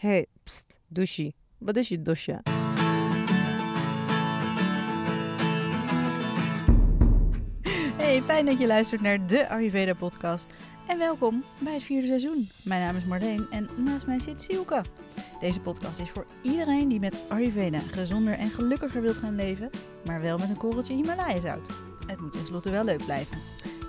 hey, pst, douche. Wat is je dosha? Hey, fijn dat je luistert naar de Ayurveda podcast. En welkom bij het vierde seizoen. Mijn naam is Marleen en naast mij zit Sielke. Deze podcast is voor iedereen die met Ayurveda gezonder en gelukkiger wilt gaan leven, maar wel met een korreltje Himalaya-zout. Het moet tenslotte wel leuk blijven.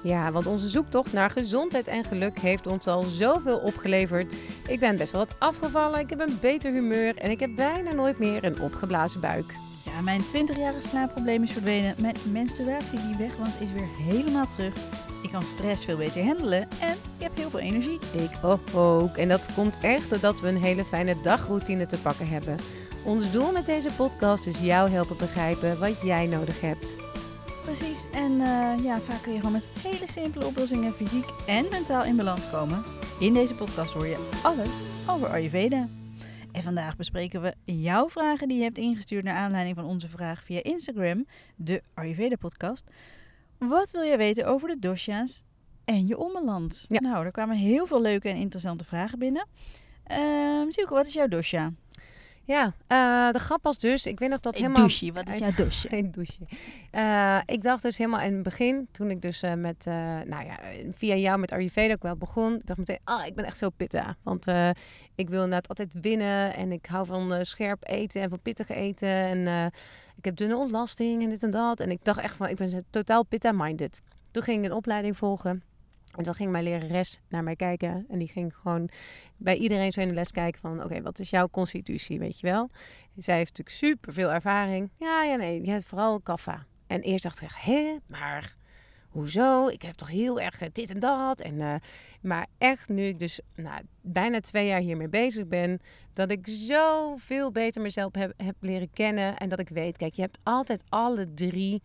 Ja, want onze zoektocht naar gezondheid en geluk heeft ons al zoveel opgeleverd. Ik ben best wel wat afgevallen, ik heb een beter humeur en ik heb bijna nooit meer een opgeblazen buik. Ja, mijn 20-jarige slaapprobleem is verdwenen. Mijn menstruatie die weg was, is weer helemaal terug. Ik kan stress veel beter handelen en ik heb heel veel energie. Ik ook. En dat komt echt doordat we een hele fijne dagroutine te pakken hebben. Ons doel met deze podcast is jou helpen begrijpen wat jij nodig hebt. Precies, en uh, ja, vaak kun je gewoon met hele simpele oplossingen fysiek en mentaal in balans komen. In deze podcast hoor je alles over Ayurveda. En vandaag bespreken we jouw vragen die je hebt ingestuurd naar aanleiding van onze vraag via Instagram, de Ayurveda podcast. Wat wil jij weten over de dosha's en je ommeland? Ja. Nou, er kwamen heel veel leuke en interessante vragen binnen. Uh, Silke, wat is jouw dosha? Ja, uh, de grap was dus, ik weet nog dat Een helemaal... douche, wat is jouw dosha? Geen douche. Uh, ik dacht dus helemaal in het begin, toen ik dus uh, met, nou ja, via jou met Ayurveda ook wel begon. Ik dacht meteen, ah, ik ben echt zo pitta. Want ik wil inderdaad altijd winnen en ik hou van scherp eten en van pittig eten. En ik heb dunne ontlasting en dit en dat. En ik dacht echt van, ik ben totaal pitta-minded. Toen ging ik een opleiding volgen. En toen ging mijn lerares naar mij kijken. En die ging gewoon bij iedereen zo in de les kijken van... Oké, wat is jouw constitutie, weet je wel? Zij heeft natuurlijk super veel ervaring. Ja, ja, nee, je hebt vooral kaffa. En eerst dacht ik, hé, maar hoezo? Ik heb toch heel erg dit en dat. En, uh, maar echt, nu ik dus nou, bijna twee jaar hiermee bezig ben... dat ik zo veel beter mezelf heb, heb leren kennen. En dat ik weet, kijk, je hebt altijd alle drie...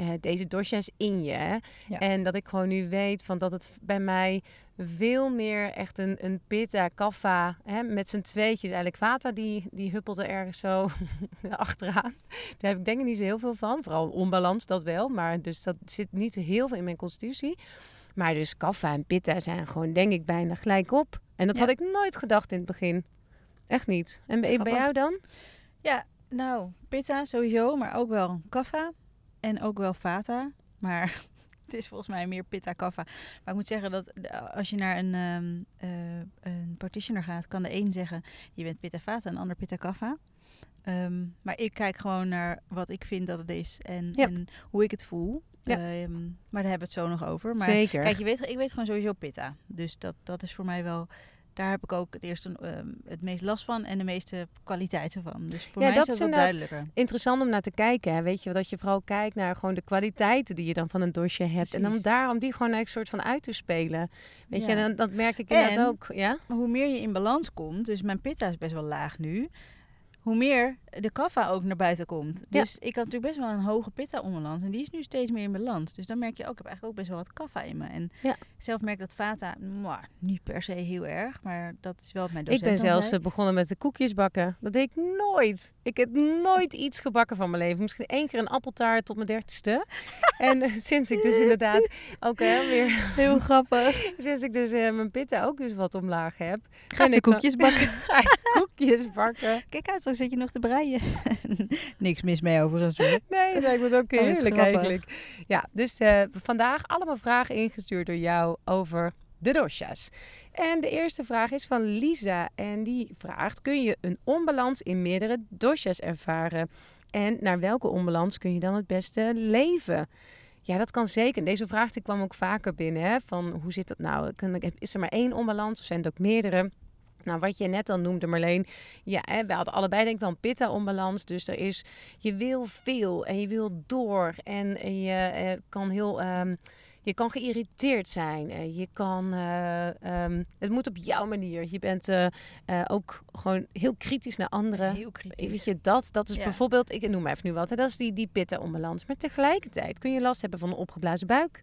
Uh, deze dosha's in je. Ja. En dat ik gewoon nu weet van dat het bij mij veel meer echt een, een pitta, kaffa, hè, met z'n tweetjes. Eigenlijk vata, die, die huppelt er ergens zo achteraan. Daar heb ik denk ik niet zo heel veel van. Vooral onbalans, dat wel. Maar dus dat zit niet heel veel in mijn constitutie. Maar dus kaffa en pitta zijn gewoon denk ik bijna gelijk op. En dat Ja. had ik nooit gedacht in het begin. Echt niet. En bij, bij jou dan? Ja, nou, pitta sowieso, maar ook wel kaffa en ook wel vata. Maar het is volgens mij meer pitta kaffa. Maar ik moet zeggen dat eh, als je naar een, ehm, eh, een practitioner gaat, kan de een zeggen je bent pitta vata en de ander pitta kaffa. Ehm, maar ik kijk gewoon naar wat ik vind dat het is en, Ja. en hoe ik het voel. Ja. Ehm, maar daar hebben we het zo nog over. Maar Zeker. Kijk, je weet, ik weet gewoon sowieso pitta. Dus dat, dat is voor mij wel... Daar heb ik ook het eerste ehm, het meest last van en de meeste kwaliteiten van. Dus voor Ja, mij dat is dat duidelijker. interessant om naar te kijken. Hè? Weet je, dat je vooral kijkt naar gewoon de kwaliteiten die je dan van een dosje hebt. En dan daarom die gewoon eigenlijk soort van uit te spelen. Weet je, Ja. dan, dat merk ik En- inderdaad ook. Ja? Hoe meer je in balans komt, dus mijn pitta is best wel laag nu, hoe meer de kaffa ook naar buiten komt. Ja. Dus ik had natuurlijk best wel een hoge pitta onbalans en die is nu steeds meer in balans. Dus dan merk je ook, ik heb eigenlijk ook best wel wat kaffa in me. En Ja. zelf merk ik dat vata, mwah, niet per se heel erg, maar dat is wel mijn Ik docent ben dan zelfs zei. eh, begonnen met de koekjes bakken. Dat deed ik nooit. Ik heb nooit iets gebakken van mijn leven. Misschien één keer een appeltaart tot mijn dertigste. en eh, sinds ik dus inderdaad ook hè, weer... Heel grappig. Sinds ik dus eh, mijn pitta ook dus wat omlaag heb. Gaat ben ze ik koekjes bakken? Ga ik koekjes bakken. Kijk uit, zo zit je nog te Niks mis mee overigens hoor. Nee, dat lijkt me ook Oh, wat heerlijk eigenlijk. Ja, dus eh, vandaag allemaal vragen ingestuurd door jou over de dosha's. En de eerste vraag is van Lisa. En die vraagt, kun je een onbalans in meerdere dosha's ervaren? En naar welke onbalans kun je dan het beste leven? Ja, dat kan zeker. Deze vraag die kwam ook vaker binnen. Hè? Van hoe zit dat nou? Is er maar één onbalans of zijn er ook meerdere? Nou, wat je net al noemde, Marleen. Ja, hè, we hadden allebei denk ik wel een pitta-onbalans. Dus er is, je wil veel en je wil door. En je eh, kan heel, ehm, je kan geïrriteerd zijn. En je kan, eh, ehm, het moet op jouw manier. Je bent eh, eh, ook gewoon heel kritisch naar anderen. Heel kritisch. Weet je, dat, dat is Ja. bijvoorbeeld, ik noem maar even nu wat, hè, dat is die, die pitta-onbalans. Maar tegelijkertijd kun je last hebben van een opgeblazen buik.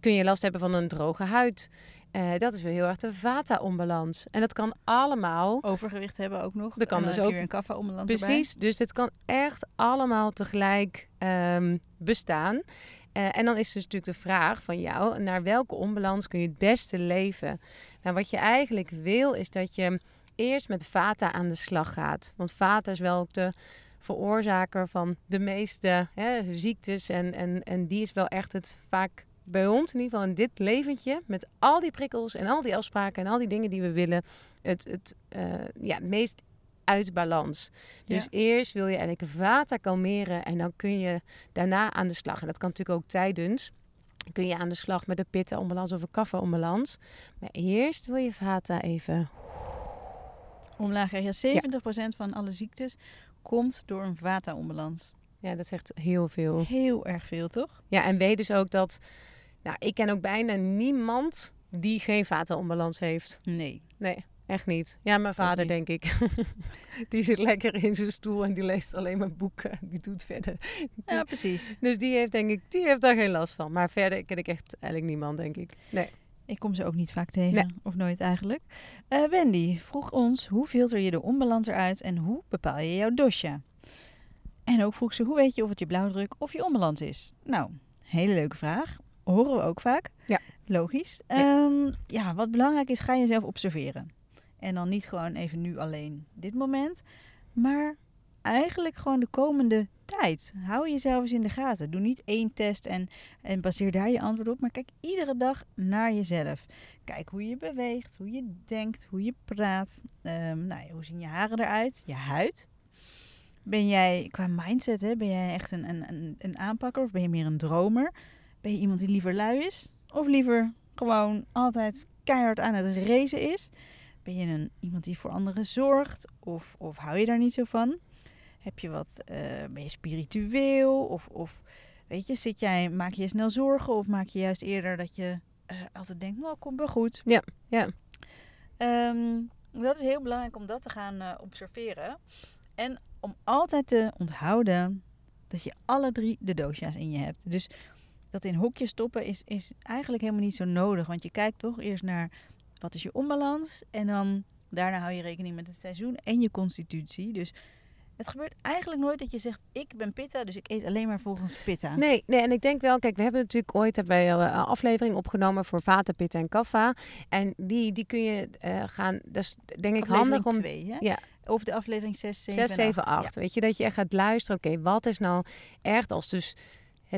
Kun je last hebben van een droge huid. Eh, dat is weer heel erg de vata-onbalans. En dat kan allemaal Overgewicht hebben ook nog. Dat kan dan dus ook. weer een kaffa onbalans erbij. Precies, dus het kan echt allemaal tegelijk ehm, bestaan. Eh, en dan is dus natuurlijk de vraag van jou, naar welke onbalans kun je het beste leven? Nou, wat je eigenlijk wil is dat je eerst met Vata aan de slag gaat. Want Vata is wel ook de veroorzaker van de meeste hè, ziektes. En, en, en die is wel echt het vaak bij ons, in ieder geval in dit leventje, met al die prikkels en al die afspraken en al die dingen die we willen, het, het uh, ja, meest uit balans. Dus eerst wil je eigenlijk vata kalmeren en dan kun je daarna aan de slag. En dat kan natuurlijk ook tijdens. Kun je aan de slag met de pitta onbalans of een kaffa onbalans. Maar eerst wil je vata even omlaag. Ja, 70% van alle ziektes komt door een vata-onbalans. Ja, dat zegt heel veel. Heel erg veel, toch? Ja, en weet dus ook dat... Nou, ik ken ook bijna niemand die geen vata-onbalans heeft. Nee. Nee. Echt niet. Ja, mijn vader, denk ik. die zit lekker in zijn stoel en die leest alleen maar boeken. Die doet verder. Ja, precies. Dus die heeft, denk ik, die heeft daar geen last van. Maar verder ken ik echt eigenlijk niemand, denk ik. Nee. Ik kom ze ook niet vaak tegen, of nooit eigenlijk. Uh, Wendy vroeg ons, hoe filter je de onbalans eruit en hoe bepaal je jouw dosha? En ook vroeg ze, hoe weet je of het je blauwdruk of je onbalans is? Nou, hele leuke vraag. Horen we ook vaak. Ja. Logisch. Ja. Um, ja, wat belangrijk is, ga jezelf observeren. En dan niet gewoon even nu alleen dit moment, maar eigenlijk gewoon de komende tijd. Hou jezelf eens in de gaten. Doe niet één test en, en baseer daar je antwoord op, maar kijk iedere dag naar jezelf. Kijk hoe je beweegt, hoe je denkt, hoe je praat. Um, nou, hoe zien je haren eruit? Je huid. Ben jij qua mindset, hè, ben jij echt een, een, een aanpakker of ben je meer een dromer? Ben je iemand die liever lui is? Of liever gewoon altijd keihard aan het racen is? Ben je een, iemand die voor anderen zorgt? Of, of hou je daar niet zo van? Heb je wat, uh, ben je spiritueel? Of, of weet je, zit jij, maak je je snel zorgen? Of maak je juist eerder dat je uh, altijd denkt, nou, komt wel goed. Ja, ja. Um, dat is heel belangrijk om dat te gaan uh, observeren. En om altijd te onthouden dat je alle drie de dosha's in je hebt. Dus dat in hokjes stoppen is, is eigenlijk helemaal niet zo nodig. Want je kijkt toch eerst naar wat is je onbalans. En dan daarna hou je rekening met het seizoen en je constitutie. Dus het gebeurt eigenlijk nooit dat je zegt: Ik ben pitta, dus ik eet alleen maar volgens pitta. Nee, nee en ik denk wel, kijk, we hebben natuurlijk ooit hebben een aflevering opgenomen voor vata, pitta en kaffa. En die, die kun je uh, gaan, dus denk ik handig om. Twee, hè? Ja. Over de aflevering 6, 7, 6, 7 8. 8. Weet je, dat je echt gaat luisteren. Oké, okay, wat is nou echt als dus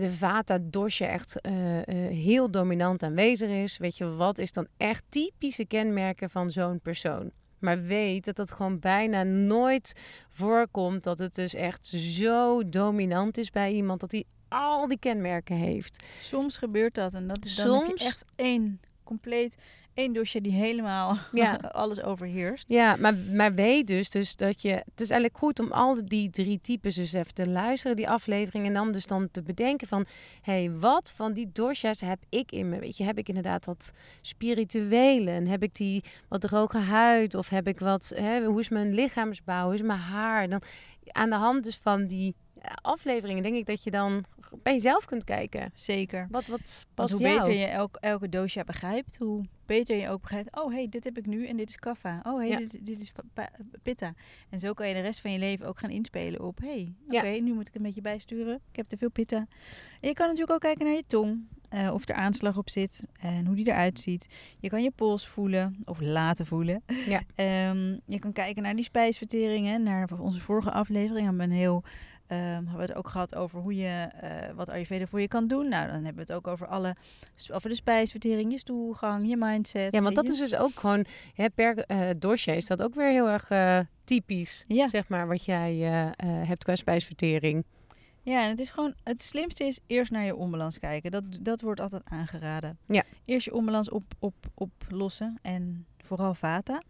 de vata dosje echt uh, uh, heel dominant aanwezig is. Weet je, wat is dan echt typische kenmerken van zo'n persoon? Maar weet dat het gewoon bijna nooit voorkomt dat het dus echt zo dominant is bij iemand dat hij al die kenmerken heeft. Soms gebeurt dat en dat is dan Soms, echt één compleet één dossier die helemaal ja. alles overheerst. Ja, maar, maar weet dus, dus dat je... Het is eigenlijk goed om al die drie types dus even te luisteren, die aflevering. En dan dus dan te bedenken van... Hé, hey, wat van die dossiers heb ik in me? Weet je, heb ik inderdaad dat spirituele? En heb ik die wat droge huid? Of heb ik wat... Hè, hoe is mijn lichaamsbouw? Hoe is mijn haar? Dan aan de hand dus van die afleveringen denk ik dat je dan bij jezelf kunt kijken. Zeker. Wat, wat past hoe beter je elk, elke doosje begrijpt, hoe beter je ook begrijpt. Oh, hey, dit heb ik nu en dit is kaffa. Oh, hey, dit, dit, is pitta. En zo kan je de rest van je leven ook gaan inspelen op... hey, oké, nu moet ik een beetje bijsturen. Ik heb te veel pitta. En je kan natuurlijk ook kijken naar je tong. Uh, of er aanslag op zit en hoe die eruit ziet. Je kan je pols voelen of laten voelen. Ja. Um, je kan kijken naar die spijsverteringen. Naar onze vorige aflevering hebben we een heel Um, hebben we het ook gehad over hoe je, uh, wat Ayurveda voor je kan doen. Nou, dan hebben we het ook over alle, over de spijsvertering, je stoelgang, je mindset. Ja, want dat is dus ook gewoon, hè, per uh, dossier is dat ook weer heel erg uh, typisch, ja. zeg maar, wat jij hebt qua spijsvertering. Ja, en het is gewoon, het slimste is eerst naar je onbalans kijken. Dat, dat wordt altijd aangeraden. Ja. Eerst je onbalans op, op, oplossen en vooral vata.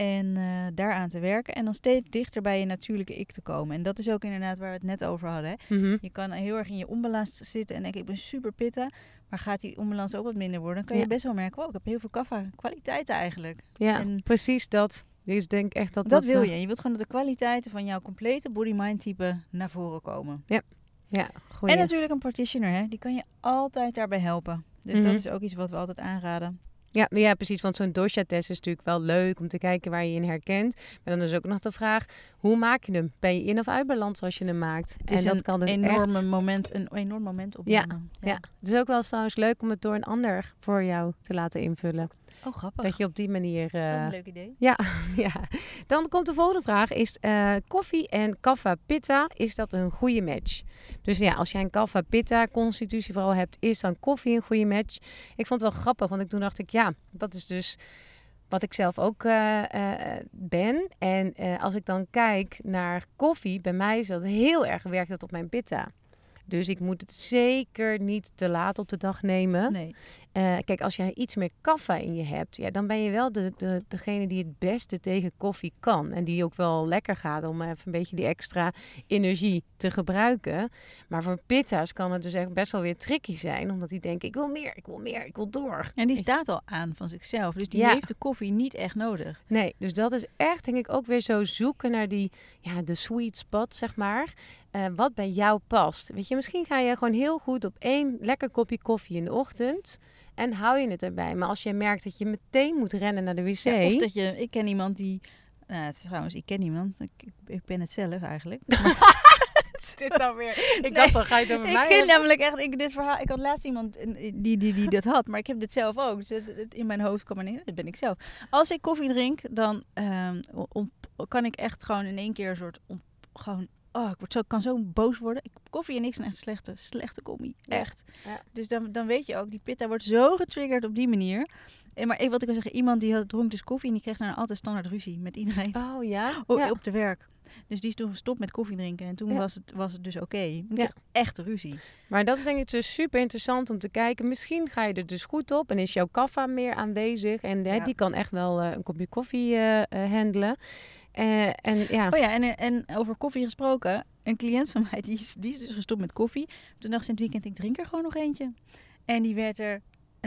En uh, daaraan te werken. En dan steeds dichter bij je natuurlijke ik te komen. En dat is ook inderdaad waar we het net over hadden. Hè? Mm -hmm. Je kan heel erg in je onbalans zitten en denken, ik ben super pitta. Maar gaat die onbalans ook wat minder worden, dan kan je best wel merken, wow, ik heb heel veel kaffa kwaliteiten eigenlijk. Ja, en precies dat. Dus denk echt dat dat, dat wil je. Je wilt gewoon dat de kwaliteiten van jouw complete body-mind type naar voren komen. Ja, ja goeie. En natuurlijk een partitioner, hè? die kan je altijd daarbij helpen. Dus mm -hmm. dat is ook iets wat we altijd aanraden. Ja, ja, precies. Want zo'n dosha-test is natuurlijk wel leuk om te kijken waar je in herkent. Maar dan is ook nog de vraag, hoe maak je hem? Ben je in of uit balans als je hem maakt? Het is en dat kan dus een enorme echt... moment, een enorm moment opnemen. Ja, ja. ja, het is ook wel trouwens leuk om het door een ander voor jou te laten invullen. Oh, grappig. Dat je op die manier... Wat eh, een leuk idee. ja, ja. Dan komt de volgende vraag. Is eh, koffie en kaffa pitta, is dat een goede match? Dus ja, als jij een kaffa pitta constitutie vooral hebt, is dan koffie een goede match? Ik vond het wel grappig, want ik, toen dacht ik, ja, dat is dus wat ik zelf ook eh, eh, ben. En eh, als ik dan kijk naar koffie, bij mij is dat heel erg werkt dat op mijn pitta. Dus ik moet het zeker niet te laat op de dag nemen. Nee. Eh, kijk, als jij iets meer kaffa in je hebt, ja, dan ben je wel de, de, degene die het beste tegen koffie kan. En die ook wel lekker gaat om even een beetje die extra energie te gebruiken. Maar voor pitta's kan het dus echt best wel weer tricky zijn. Omdat die denken, ik wil meer, ik wil meer, ik wil door. En die staat al aan van zichzelf. Dus die Ja. heeft de koffie niet echt nodig. Nee, dus dat is echt denk ik ook weer zo zoeken naar die, ja, de sweet spot, zeg maar. eh, wat bij jou past. Weet je, misschien ga je gewoon heel goed op één lekker kopje koffie in de ochtend. En hou je het erbij. Maar als je merkt dat je meteen moet rennen naar de wc. Ja, of dat je, ik ken iemand die, nou, het is trouwens, ik ken iemand, ik, ik- ik ben het zelf eigenlijk. dit nou weer? Ik Nee, dacht, dan ga je het over ik mij ken hebben. namelijk echt, ik, dit verhaal, ik had laatst iemand die, die, die dat had, maar ik heb dit zelf ook. Dus het, het- in mijn hoofd kwam er niet, dit ben ik zelf. Als ik koffie drink, dan ehm, kan ik echt gewoon in één keer een soort, ont- gewoon, oh, ik word zo, kan zo boos worden. Ik, koffie en niks zijn echt slechte, slechte commie, echt. ja. Dus dan, dan weet je ook, die pitta wordt zo getriggerd op die manier. En maar ik, wat ik wil zeggen, iemand die had, dronk dus koffie en die kreeg daarna altijd standaard ruzie met iedereen. Oh ja? O- ja. Op de werk. Dus die is toen gestopt met koffie drinken. En toen was, het, was het dus oké. Ja. kreeg echt ruzie. Maar dat is denk ik dus super interessant om te kijken. Misschien ga je er dus goed op en is jouw kaffa meer aanwezig. En hè, die kan echt wel eh, een kopje koffie eh, eh, handelen. Eh, en ja, Oh ja, en, en over koffie gesproken. Een cliënt van mij, die is, die is dus gestopt met koffie. Toen dacht ze in het weekend, ik drink er gewoon nog eentje. En die werd er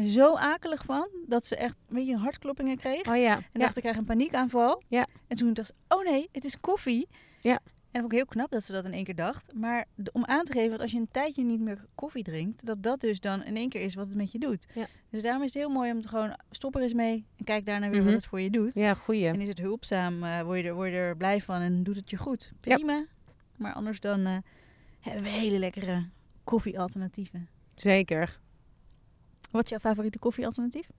zo akelig van, dat ze echt een beetje hartkloppingen kreeg. oh ja. En ja. dacht, ik krijg een paniekaanval. Ja. En toen dacht ze, oh nee, het is koffie. Ja. En dat vond ik heel knap dat ze dat in één keer dacht. Maar de- om aan te geven dat als je een tijdje niet meer koffie drinkt, dat dat dus dan in één keer is wat het met je doet. Ja. Dus daarom is het heel mooi om te gewoon, stop er eens mee en kijk daarna weer Mhm. wat het voor je doet. Ja, goeie. En is het hulpzaam, eh, word, je er, word je er blij van en doet het je goed. Ja. Prima. Maar anders dan eh, hebben we hele lekkere koffiealternatieven. Zeker. Wat is jouw favoriete koffiealternatief?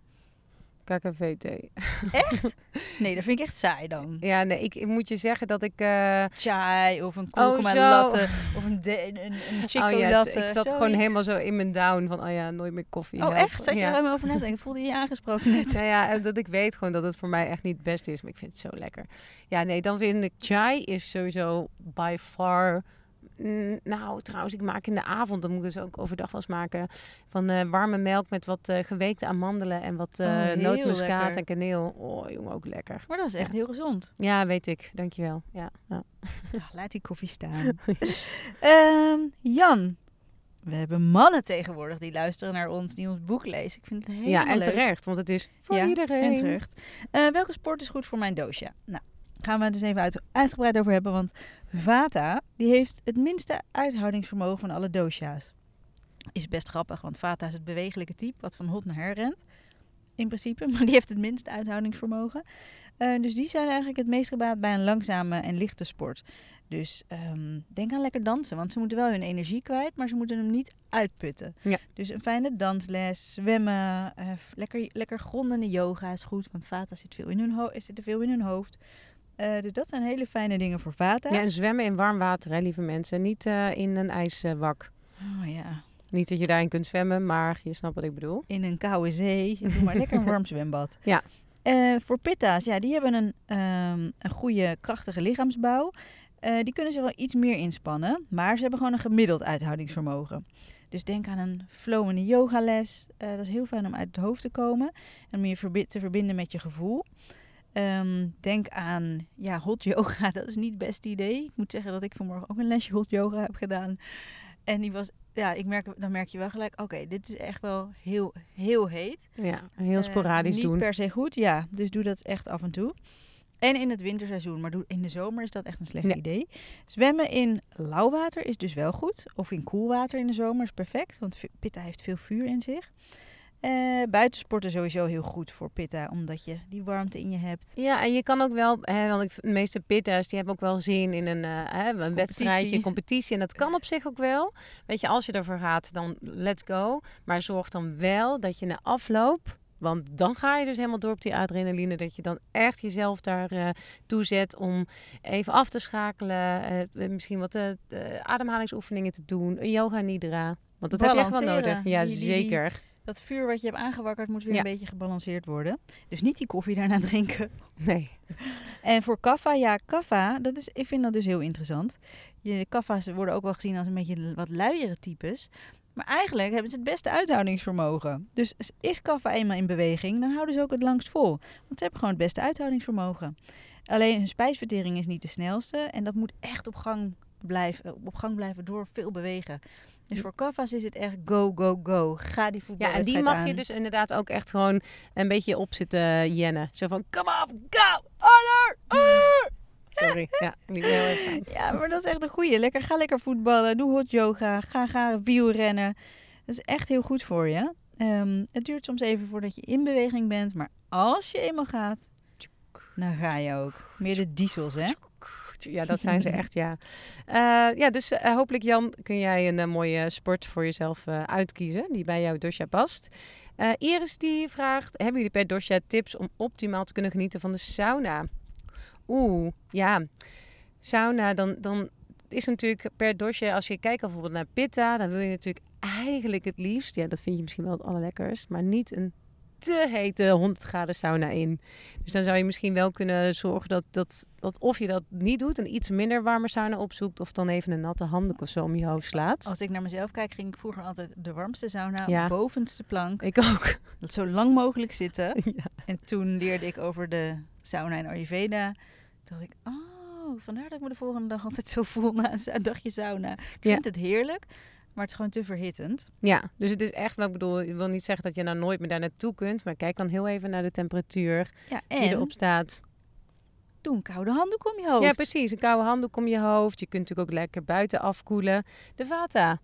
KKVT. Nee, dat vind ik echt saai dan. Ja, nee, ik, ik moet je zeggen dat ik... eh, chai of een Oh, kurkuma zo. latte of een, de, een, een chico oh ja, latte. ik zat gewoon helemaal zo in mijn down van, oh ja, nooit meer koffie. Oh echt? Zat je ja. er helemaal over te denken? Voelde je aangesproken net? Nou ja, en dat ik weet gewoon dat het voor mij echt niet het beste is, maar ik vind het zo lekker. Ja, nee, dan vind ik chai is sowieso by far. Nou, trouwens, ik maak in de avond, dan moet ik dus ook overdag wel eens maken, van eh, warme melk met wat eh, geweekte amandelen en wat Oh, heel nootmuskaat en kaneel. Oh, jongen, ook lekker. Maar dat is echt heel gezond. Ja, weet ik. Dankjewel. Ja, ja. Laat die koffie staan. Ehm, Jan, we hebben mannen tegenwoordig die luisteren naar ons, die ons boek lezen. Ik vind het helemaal ja en leuk. terecht, want het is voor Ja, iedereen. En terecht. Welke sport is goed voor mijn dosha? Nou, gaan we het dus even uit, uitgebreid over hebben. Want Vata, die heeft het minste uithoudingsvermogen van alle dosha's. Is best grappig, want Vata is het bewegelijke type wat van hot naar her rent. In principe, maar die heeft het minste uithoudingsvermogen. Eh, dus die zijn eigenlijk het meest gebaat bij een langzame en lichte sport. Dus ehm, denk aan lekker dansen, want ze moeten wel hun energie kwijt, maar ze moeten hem niet uitputten. Ja. Dus een fijne dansles, zwemmen, f- lekker, lekker grondende yoga is goed, want vata zit, veel in hun ho- zit er veel in hun hoofd. Eh, dus dat zijn hele fijne dingen voor vata's. Ja, en zwemmen in warm water, hè, lieve mensen. Niet eh, in een ijswak. Oh ja, Niet dat je daarin kunt zwemmen, maar je snapt wat ik bedoel. in een koude zee. Doe maar lekker een warm zwembad. Ja. Eh, voor pitta's, ja, die hebben een, ehm, een goede, krachtige lichaamsbouw. Die kunnen zich wel iets meer inspannen, maar ze hebben gewoon een gemiddeld uithoudingsvermogen. Dus denk aan een flowende yogales. Dat is heel fijn om uit het hoofd te komen en om je te verbinden met je gevoel. Ehm, denk aan ja, hot yoga, dat is niet het beste idee. Ik moet zeggen dat ik vanmorgen ook een lesje hot yoga heb gedaan. En die was, ja, ik merk, dan merk je wel gelijk, oké, dit is echt wel heel, heel heet. Ja, heel Eh, sporadisch niet doen. per se goed, ja. Dus doe dat echt af en toe. En in het winterseizoen, maar in de zomer is dat echt een slecht Ja. idee. Zwemmen in lauw water is dus wel goed. Of in koel water in de zomer is perfect, want pitta heeft veel vuur in zich. Eh buitensporten sowieso heel goed voor pitta, omdat je die warmte in je hebt. Ja, en je kan ook wel, hè, want ik, de meeste pitta's die hebben ook wel zin in een, eh, hè, een wedstrijdje, competitie. En dat kan op zich ook wel. Weet je, als je ervoor gaat, dan let's go. Maar zorg dan wel dat je na afloop Want dan ga je dus helemaal door op die adrenaline. Dat je dan echt jezelf daar uh, toe zet om even af te schakelen. Uh, misschien wat uh, ademhalingsoefeningen te doen. Yoga nidra. Want dat heb je echt wel nodig. Ja, die, die, zeker. Dat vuur wat je hebt aangewakkerd moet weer een beetje gebalanceerd worden. Dus niet die koffie daarna drinken. Nee. En voor kaffa, ja, kaffa, dat is, ik vind dat dus heel interessant. Je, kaffa's worden ook wel gezien als een beetje wat luiere types. Maar eigenlijk hebben ze het beste uithoudingsvermogen. Dus is kaffa eenmaal in beweging, dan houden ze ook het langst vol. Want ze hebben gewoon het beste uithoudingsvermogen. Alleen hun spijsvertering is niet de snelste. En dat moet echt op gang blijven, op gang blijven door veel bewegen. Dus voor Kaffa's is het echt go, go, go. Ga die voetbalwedstrijd Ja, en die mag je dus inderdaad ook echt gewoon een beetje op zitten jennen. Zo van, come on, go, order. Sorry, ja, niet heel Ja, maar dat is echt een goeie. Lekker, ga lekker voetballen, doe hot yoga, ga, ga wielrennen. Dat is echt heel goed voor je. Um, het duurt soms even voordat je in beweging bent, maar als je eenmaal gaat, dan ga je ook. Meer de diesels, hè? Ja, dat zijn ze echt, ja. Uh, ja, dus uh, hopelijk Jan, kun jij een uh, mooie sport voor jezelf uitkiezen die bij jouw dosha past. Iris die vraagt, hebben jullie per dosha tips om optimaal te kunnen genieten van de sauna? Oeh, ja. Sauna, dan, dan is natuurlijk per dosha, als je kijkt bijvoorbeeld naar pitta, dan wil je natuurlijk eigenlijk het liefst, ja, dat vind je misschien wel het allerlekkerst, maar niet een te hete 100 graden sauna in. Dus dan zou je misschien wel kunnen zorgen dat, dat, dat of je dat niet doet en iets minder warme sauna opzoekt, of dan even een natte handdoek of zo om je hoofd slaat. Als ik naar mezelf kijk, ging ik vroeger altijd de warmste sauna ja. bovenste plank. Ik ook. Zo lang mogelijk zitten. Ja. En toen leerde ik over de sauna in Ayurveda. Toen dacht ik, oh, vandaar dat ik me de volgende dag altijd zo voel na een dagje sauna. Ik vind het heerlijk. Maar het is gewoon te verhittend. Ja, dus het is echt, wat ik bedoel, ik wil niet zeggen dat je nou nooit meer daar naartoe kunt. Maar kijk dan heel even naar de temperatuur ja, en die erop staat. Doe een koude handdoek om je hoofd. Ja, precies. Een koude handdoek om je hoofd. Je kunt natuurlijk ook lekker buiten afkoelen. De Vata.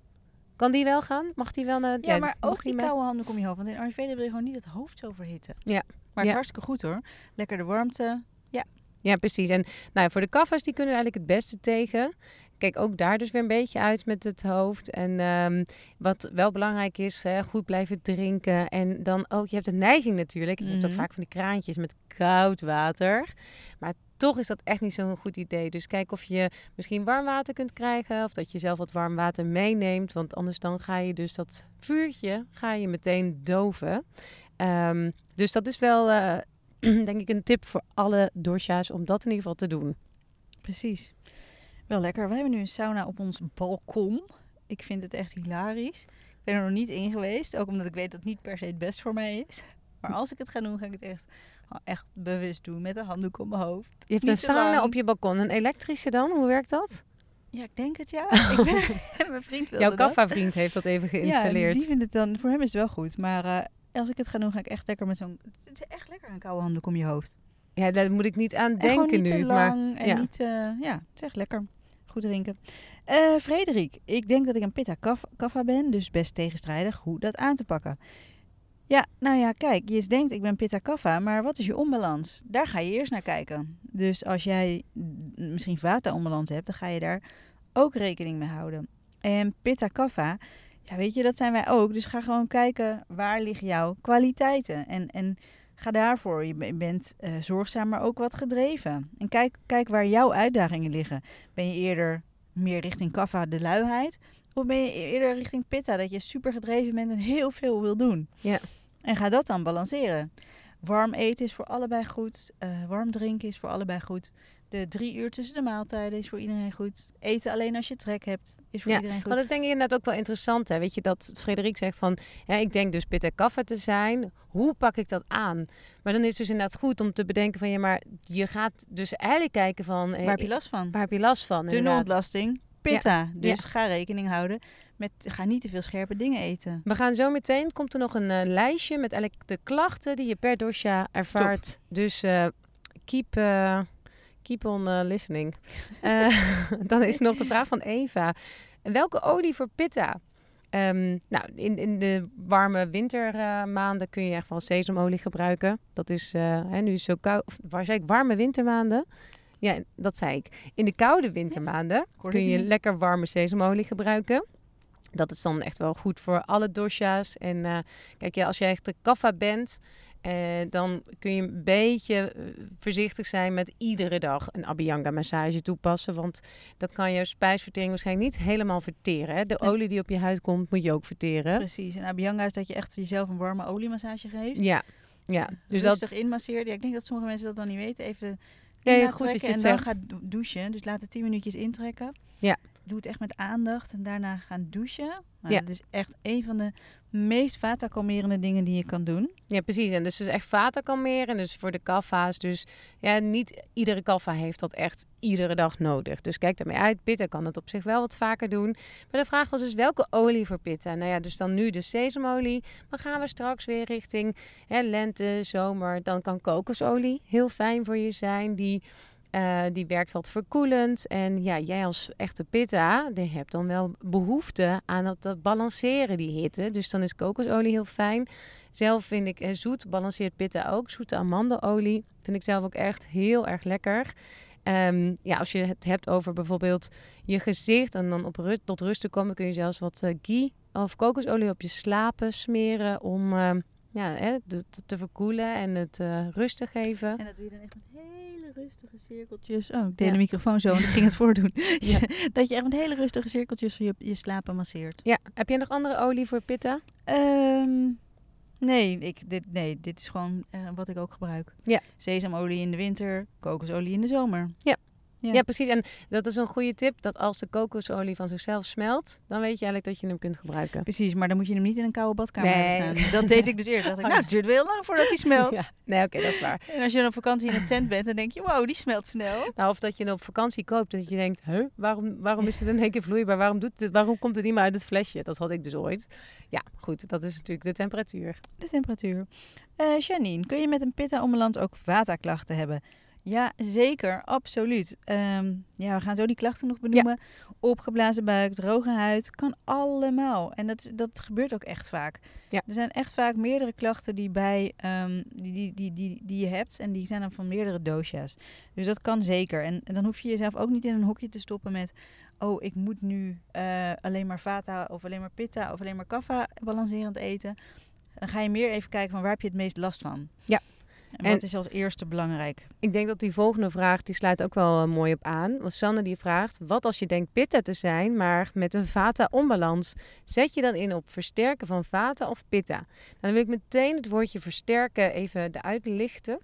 Kan die wel gaan? Mag die wel naar... Ja, maar ook die, die koude handdoek om je hoofd. Want in Ayurveda wil je gewoon niet het hoofd zo verhitten. Ja. Maar het is hartstikke goed hoor. Lekker de warmte. Ja. Ja, precies. En nou, voor de kaffers, die kunnen eigenlijk het beste tegen kijk ook daar dus weer een beetje uit met het hoofd. En um, wat wel belangrijk is, hè, goed blijven drinken. En dan ook, je hebt de neiging natuurlijk. Je hebt ook mhm. vaak van die kraantjes met koud water. Maar toch is dat echt niet zo'n goed idee. Dus kijk of je misschien warm water kunt krijgen. Of dat je zelf wat warm water meeneemt. Want anders dan ga je dus dat vuurtje ga je meteen doven. Um, dus dat is wel, uh, denk ik, een tip voor alle dosha's om dat in ieder geval te doen. Precies. Wel lekker. We hebben nu een sauna op ons balkon. Ik vind het echt hilarisch. Ik ben er nog niet in geweest. Ook omdat ik weet dat het niet per se het best voor mij is. Maar als ik het ga doen, ga ik het echt, echt bewust doen. Met een handdoek op mijn hoofd. Je hebt een sauna op je balkon. Een elektrische dan? Hoe werkt dat? Ja, ik denk het ja. ik ben, mijn vriend Jouw kaffa-vriend heeft dat even geïnstalleerd. Ja, dus die vindt het dan... Voor hem is het wel goed. Maar uh, als ik het ga doen, ga ik echt lekker met zo'n... Het is echt lekker een koude handdoek om je hoofd. Ja, daar moet ik niet aan denken niet nu. Te lang maar, en ja. niet... Ja, het is echt lekker. Goed drinken. Uh, Frederik, ik denk dat ik een pitta kaffa ben, dus best tegenstrijdig hoe dat aan te pakken. Ja, nou ja, kijk, je denkt ik ben pitta kaffa, maar wat is je onbalans? Daar ga je eerst naar kijken. Dus als jij misschien vata onbalans hebt, dan ga je daar ook rekening mee houden. En pitta kaffa, ja weet je, dat zijn wij ook. Dus ga gewoon kijken, waar liggen jouw kwaliteiten? En, en Ga daarvoor. Je bent uh, zorgzaam, maar ook wat gedreven. En kijk, kijk waar jouw uitdagingen liggen. Ben je eerder meer richting kaffa, de luiheid? Of ben je eerder richting pitta, dat je super gedreven bent en heel veel wil doen? Ja. En ga dat dan balanceren. Warm eten is voor allebei goed. Uh, warm drinken is voor allebei goed. De drie uur tussen de maaltijden is voor iedereen goed. Eten alleen als je trek hebt is voor iedereen goed. Maar dat denk ik inderdaad ook wel interessant. Hè? Weet je dat Frederik zegt van... Ja, ik denk dus pitta kaffa te zijn. Hoe pak ik dat aan? Maar dan is het dus inderdaad goed om te bedenken van... Ja, maar je gaat dus eigenlijk kijken van... Waar heb je last van? Waar heb je last van? Dunne ontlasting. Pitta. Dus ga rekening houden met... Ga niet te veel scherpe dingen eten. We gaan zo meteen... Komt er nog een uh, lijstje met eigenlijk de klachten die je per dosha ervaart. Top. Dus uh, keep... Uh, keep on uh, listening. Uh, dan is nog de vraag van Eva. Welke olie voor pitta? Um, nou, in, in de warme wintermaanden uh, kun je echt wel sesamolie gebruiken. Dat is, hè, nu is zo koud, of waar zei ik, warme wintermaanden. Ja, dat zei ik. In de koude wintermaanden kun je lekker warme sesamolie gebruiken. Dat is dan echt wel goed voor alle dosha's. En kijk, ja, als je echt de kaffa bent, En dan kun je een beetje eh, voorzichtig zijn met iedere dag een Abhyanga massage toepassen. Want dat kan je spijsvertering waarschijnlijk niet helemaal verteren. Hè? De Nee. olie die op je huid komt, moet je ook verteren. Precies. En Abhyanga is dat je echt jezelf een warme oliemassage geeft. Ja, ja. Dus Rustig dat, inmasseert. Ja, ik denk dat sommige mensen dat dan niet weten. Even Ja, goed dat je het en dan zegt. gaat dou- douchen. Dus laat het 10 minuutjes intrekken. Ja. Doe het echt met aandacht en daarna gaan douchen. Nou, Ja. Dat is echt een van de meest vata-kalmerende dingen die je kan doen. ja, precies. En dus, dus echt vata kalmeren. Dus voor de kaffa's. Dus ja, niet iedere kaffa heeft dat echt iedere dag nodig. Dus kijk daarmee uit. Pitta kan het op zich wel wat vaker doen. Maar de vraag was dus welke olie voor pitta? Nou ja, dus dan nu de sesamolie. Maar gaan we straks weer richting hè, lente, zomer. Dan kan kokosolie heel fijn voor je zijn. Die, eh, die werkt wat verkoelend. En ja, jij als echte pitta, die hebt dan wel behoefte aan het eh, balanceren, die hitte. Dus dan is kokosolie heel fijn. Zelf vind ik eh, zoet balanceert pitta ook. Zoete amandelolie vind ik zelf ook echt heel erg lekker. Ehm, ja, als je het hebt over bijvoorbeeld je gezicht en dan op tot rust te komen, kun je zelfs wat eh, ghee of kokosolie op je slapen smeren om ja, hè, te, te verkoelen en het eh, rust te geven. En dat doe je dan echt met hele rustige cirkeltjes. Oh, ik deed Ja. de microfoon zo en ik ging het voordoen. Ja. dat je echt met hele rustige cirkeltjes je, je slapen masseert. Ja, heb je nog andere olie voor pitta? Ehm, nee, ik, dit, nee, dit is gewoon eh, wat ik ook gebruik. Ja. Sesamolie in de winter, kokosolie in de zomer. Ja. Ja. precies. En dat is een goede tip, dat als de kokosolie van zichzelf smelt, dan weet je eigenlijk dat je hem kunt gebruiken. Precies, maar dan moet je hem niet in een koude badkamer Nee. hebben staan. Dat deed ik dus eerst. Dacht ik, nou, het duurt wel heel lang voordat hij smelt. Ja. Nee, oké, dat is waar. En als je dan op vakantie in een tent bent, dan denk je, wow, die smelt snel. Nou, of dat je hem op vakantie koopt, dat je denkt, huh, waarom, waarom is het in één keer vloeibaar? Waarom, doet dit, waarom komt het niet meer uit het flesje? Dat had ik dus ooit. Ja, goed, dat is natuurlijk de temperatuur. De temperatuur. Eh Janine, kun je met een pitta-ommeland ook vata-klachten hebben? Ja, zeker. Absoluut. Ehm, ja, we gaan zo die klachten nog benoemen. Opgeblazen buik, droge huid, kan allemaal. En dat, dat gebeurt ook echt vaak. Ja. Er zijn echt vaak meerdere klachten die, bij, ehm, die, die, die, die, die je hebt. En die zijn dan van meerdere dosha's. Dus dat kan zeker. En, en dan hoef je jezelf ook niet in een hokje te stoppen met... Oh, ik moet nu eh, alleen maar vata of alleen maar pitta of alleen maar kaffa balancerend eten. Dan ga je meer even kijken van waar heb je het meest last van. Ja. En, En- wat is als eerste belangrijk? Ik denk dat die volgende vraag, die sluit ook wel eh, mooi op aan. Want Sanne die vraagt, wat als je denkt pitta te zijn, maar met een vata-onbalans? Zet je dan in op versterken van vata of pitta? Nou, dan wil ik meteen het woordje versterken even eruit lichten.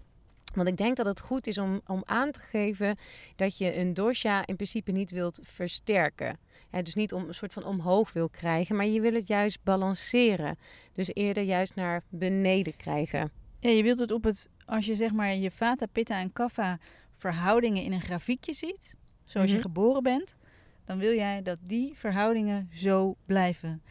Want ik denk dat het goed is om, om aan te geven dat je een dosha in principe niet wilt versterken. Hè, dus niet om een soort van omhoog wil krijgen, maar je wil het juist balanceren. Dus eerder juist naar beneden krijgen. Ja, je wilt het op het, als je zeg maar je vata, pitta en kapha verhoudingen in een grafiekje ziet, zoals Mhm. je geboren bent, dan wil jij dat die verhoudingen zo blijven.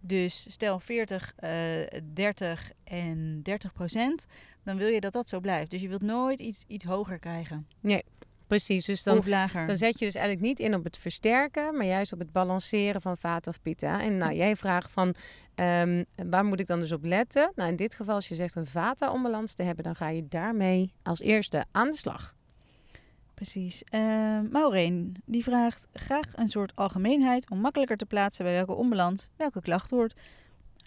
Dus stel 40, eh 30 en 30 procent, dan wil je dat dat zo blijft. Dus je wilt nooit iets, iets hoger krijgen. Precies, dus dan. Dan zet je dus eigenlijk niet in op het versterken, maar juist op het balanceren van vata of pitta. En nou, jij vraagt van, ehm, waar moet ik dan dus op letten? Nou, in dit geval, als je zegt een vata-onbalans te hebben, dan ga je daarmee als eerste aan de slag. Precies. Eh Maureen, die vraagt graag een soort algemeenheid om makkelijker te plaatsen bij welke onbalans welke klacht hoort.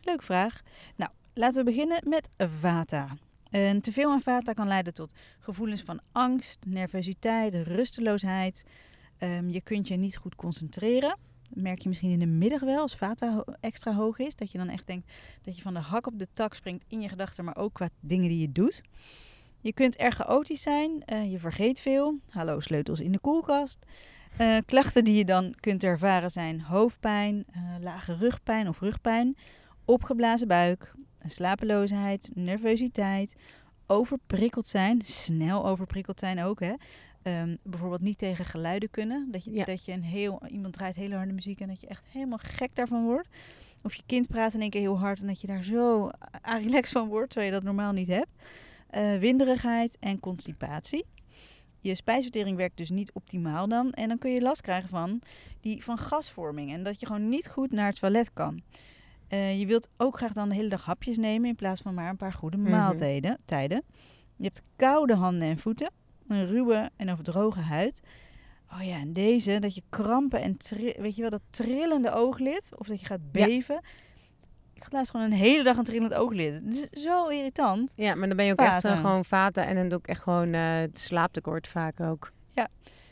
Leuke vraag. Nou, laten we beginnen met vata. Een teveel aan vata kan leiden tot gevoelens van angst, nervositeit, rusteloosheid. Ehm, je kunt je niet goed concentreren. Dat merk je misschien in de middag wel als vata extra hoog is. Dat je dan echt denkt dat je van de hak op de tak springt in je gedachten, maar ook qua dingen die je doet. Je kunt erg chaotisch zijn, eh, je vergeet veel. Hallo, sleutels in de koelkast. Eh, klachten die je dan kunt ervaren zijn hoofdpijn, eh, lage rugpijn of rugpijn, opgeblazen buik, slapeloosheid, nervositeit, overprikkeld zijn, snel overprikkeld zijn ook. Hè? Ehm, bijvoorbeeld niet tegen geluiden kunnen. Dat je, Ja. dat je een heel, iemand draait hele harde muziek en dat je echt helemaal gek daarvan wordt. Of je kind praat in één keer heel hard en dat je daar zo relaxed van wordt, terwijl je dat normaal niet hebt. Eh, winderigheid en constipatie. Je spijsvertering werkt dus niet optimaal dan. En dan kun je last krijgen van, die, van gasvorming. En dat je gewoon niet goed naar het toilet kan. Eh, je wilt ook graag dan de hele dag hapjes nemen in plaats van maar een paar goede Mhm. maaltijden. Tijden. Je hebt koude handen en voeten. Een ruwe en of droge huid. Oh ja, en deze, dat je krampen en weet je wel, dat trillende ooglid. Of dat je gaat Ja. beven. Ik had laatst gewoon een hele dag een trillend ooglid. Het is zo irritant. Ja, maar dan ben je ook echt eh, gewoon vaten en dan doe ik echt gewoon het slaaptekort vaak ook. Ja.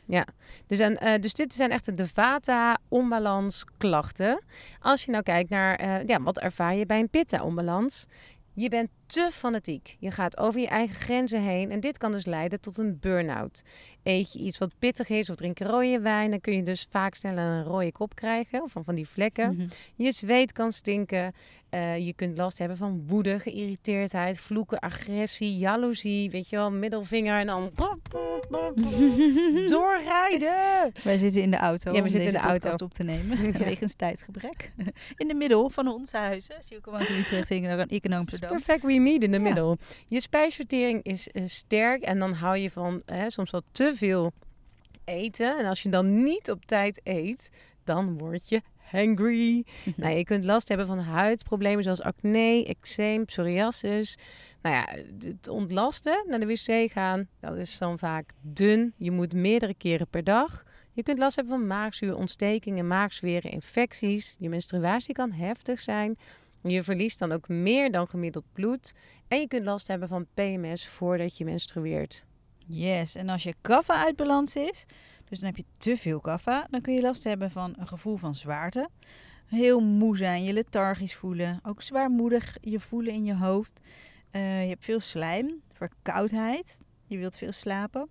Ja, dus, en, eh, dus dit zijn echt de vata-onbalans klachten. Als je nou kijkt naar, eh, ja, wat ervaar je bij een pitta-onbalans? Je bent te fanatiek. Je gaat over je eigen grenzen heen. En dit kan dus leiden tot een burn-out. Eet je iets wat pittig is of drink je rode wijn... dan kun je dus vaak sneller een rode kop krijgen. Of van, van die vlekken. Mhm. Je zweet kan stinken. Eh, je kunt last hebben van woede, geïrriteerdheid, vloeken, agressie, jaloezie. Weet je wel, middelvinger en dan doorrijden. Wij zitten in de auto Ja, we om zitten in de auto. op te nemen. Ja. Wegens tijdgebrek. In de middel van onze huizen. Zie ik woont in Utrecht en ik in Het is Amsterdam. perfect in de Ja. middel. Je spijsvertering is eh, sterk en dan hou je van hè, soms wel te veel eten. En als je dan niet op tijd eet, dan word je hangry. Nou, je kunt last hebben van huidproblemen zoals acne, eczeem, psoriasis. Nou ja, het ontlasten, naar de wc gaan, dat is dan vaak dun. Je moet meerdere keren per dag. Je kunt last hebben van maagzuur, ontstekingen, maagzweren, infecties. Je menstruatie kan heftig zijn. Je verliest dan ook meer dan gemiddeld bloed. En je kunt last hebben van PMS voordat je menstrueert. Yes, en als je kaffa uit balans is, dus dan heb je te veel kaffa, dan kun je last hebben van een gevoel van zwaarte. Heel moe zijn, je lethargisch voelen, ook zwaarmoedig je voelen in je hoofd. Eh, je hebt veel slijm, verkoudheid, je wilt veel slapen.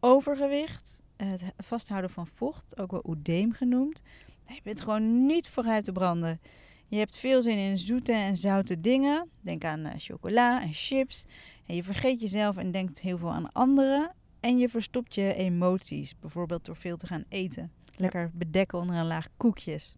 Overgewicht, het vasthouden van vocht, ook wel oedeem genoemd. Je bent gewoon niet vooruit te branden. Je hebt veel zin in zoete en zoute dingen. Denk aan eh, chocola en chips. En je vergeet jezelf en denkt heel veel aan anderen. En je verstopt je emoties, bijvoorbeeld door veel te gaan eten. Lekker bedekken onder een laag koekjes.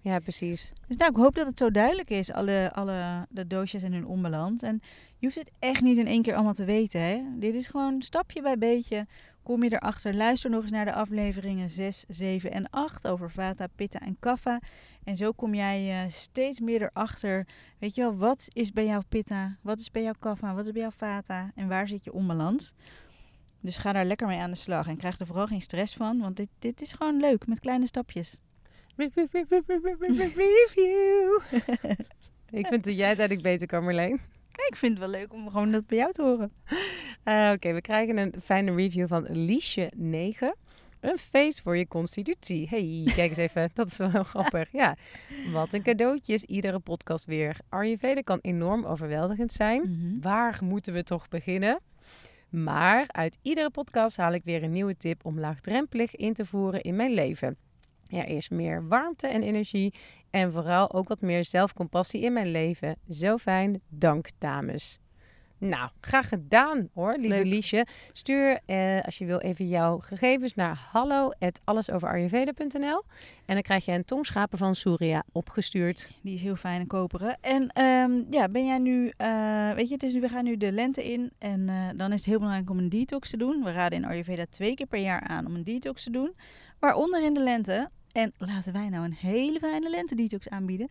Ja, precies. Dus nou, ik hoop dat het zo duidelijk is, alle, alle de doosjes en hun onbalans. En je hoeft het echt niet in één keer allemaal te weten. Hè? Dit is gewoon stapje bij beetje. Kom je erachter. Luister nog eens naar de afleveringen 6, 7 en 8 over Vata, Pitta en Kapha. En zo kom jij eh, steeds meer erachter. Weet je wel, wat is bij jou Pitta? Wat is bij jou Kapha? Wat is bij jou Vata? En waar zit je onbalans? Dus ga daar lekker mee aan de slag. En krijg er vooral geen stress van. Want dit, dit is gewoon leuk met kleine stapjes. Review. Ik vind dat jij het eigenlijk beter kan, Marleen. Ik vind het wel leuk om gewoon dat bij jou te horen. Eh, Oké, we krijgen een fijne review van Liesje 9. Een feest voor je constitutie. Hey, kijk eens even. Dat is wel grappig. Ja, wat een cadeautje is iedere podcast weer. Ayurveda kan enorm overweldigend zijn. Mhm. Waar moeten we toch beginnen? Maar uit iedere podcast haal ik weer een nieuwe tip om laagdrempelig in te voeren in mijn leven. Er is meer warmte en energie en vooral ook wat meer zelfcompassie in mijn leven. Zo fijn, dank dames. Nou, graag gedaan hoor, lieve Leuk. Liesje. Stuur eh, als je wil even jouw gegevens naar hallo@allesoverayurveda.nl en dan krijg je een tongschapen van Surya opgestuurd. Die is heel fijn en koperen. En ehm, ja, ben jij nu, eh, weet je, het is nu, we gaan nu de lente in. En eh, dan is het heel belangrijk om een detox te doen. We raden in Ayurveda twee keer per jaar aan om een detox te doen. Waaronder in de lente. En laten wij nou een hele fijne lente-detox aanbieden.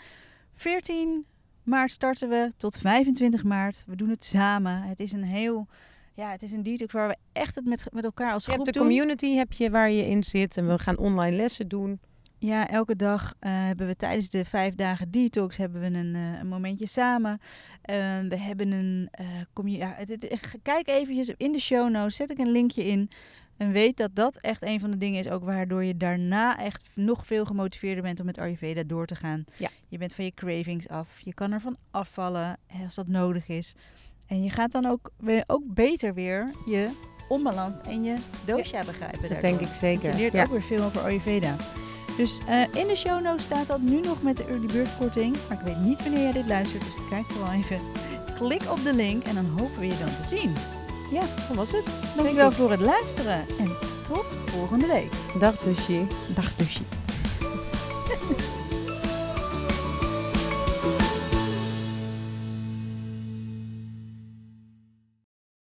14 maart starten we tot 25 maart. We doen het samen. Het is een heel, ja, het is een detox waar we echt het met, met elkaar als Je groep hebt de doen. community heb je waar je in zit en we gaan online lessen doen. Ja, elke dag eh, hebben we tijdens de vijf dagen detox hebben we een, eh, een momentje samen. Eh, we hebben een. kom je, ja, het, het- kijk eventjes in de show notes, zet ik een linkje in. En weet dat dat echt een van de dingen is, ook waardoor je daarna echt nog veel gemotiveerder bent om met Ayurveda door te gaan. Ja. Je bent van je cravings af, je kan ervan afvallen als dat nodig is. En je gaat dan ook, weer, ook beter weer je onbalans en je dosha begrijpen. Dat denk ik zeker. Je leert Ja. ook weer veel over Ayurveda. Dus eh, in de show notes staat dat nu nog met de early bird korting. Maar ik weet niet wanneer jij dit luistert, dus kijk vooral even. Klik op de link en dan hopen we je dan te zien. Ja, dat was het. Dankjewel voor het luisteren en tot volgende week. Dag Dusje. Dag Dushi.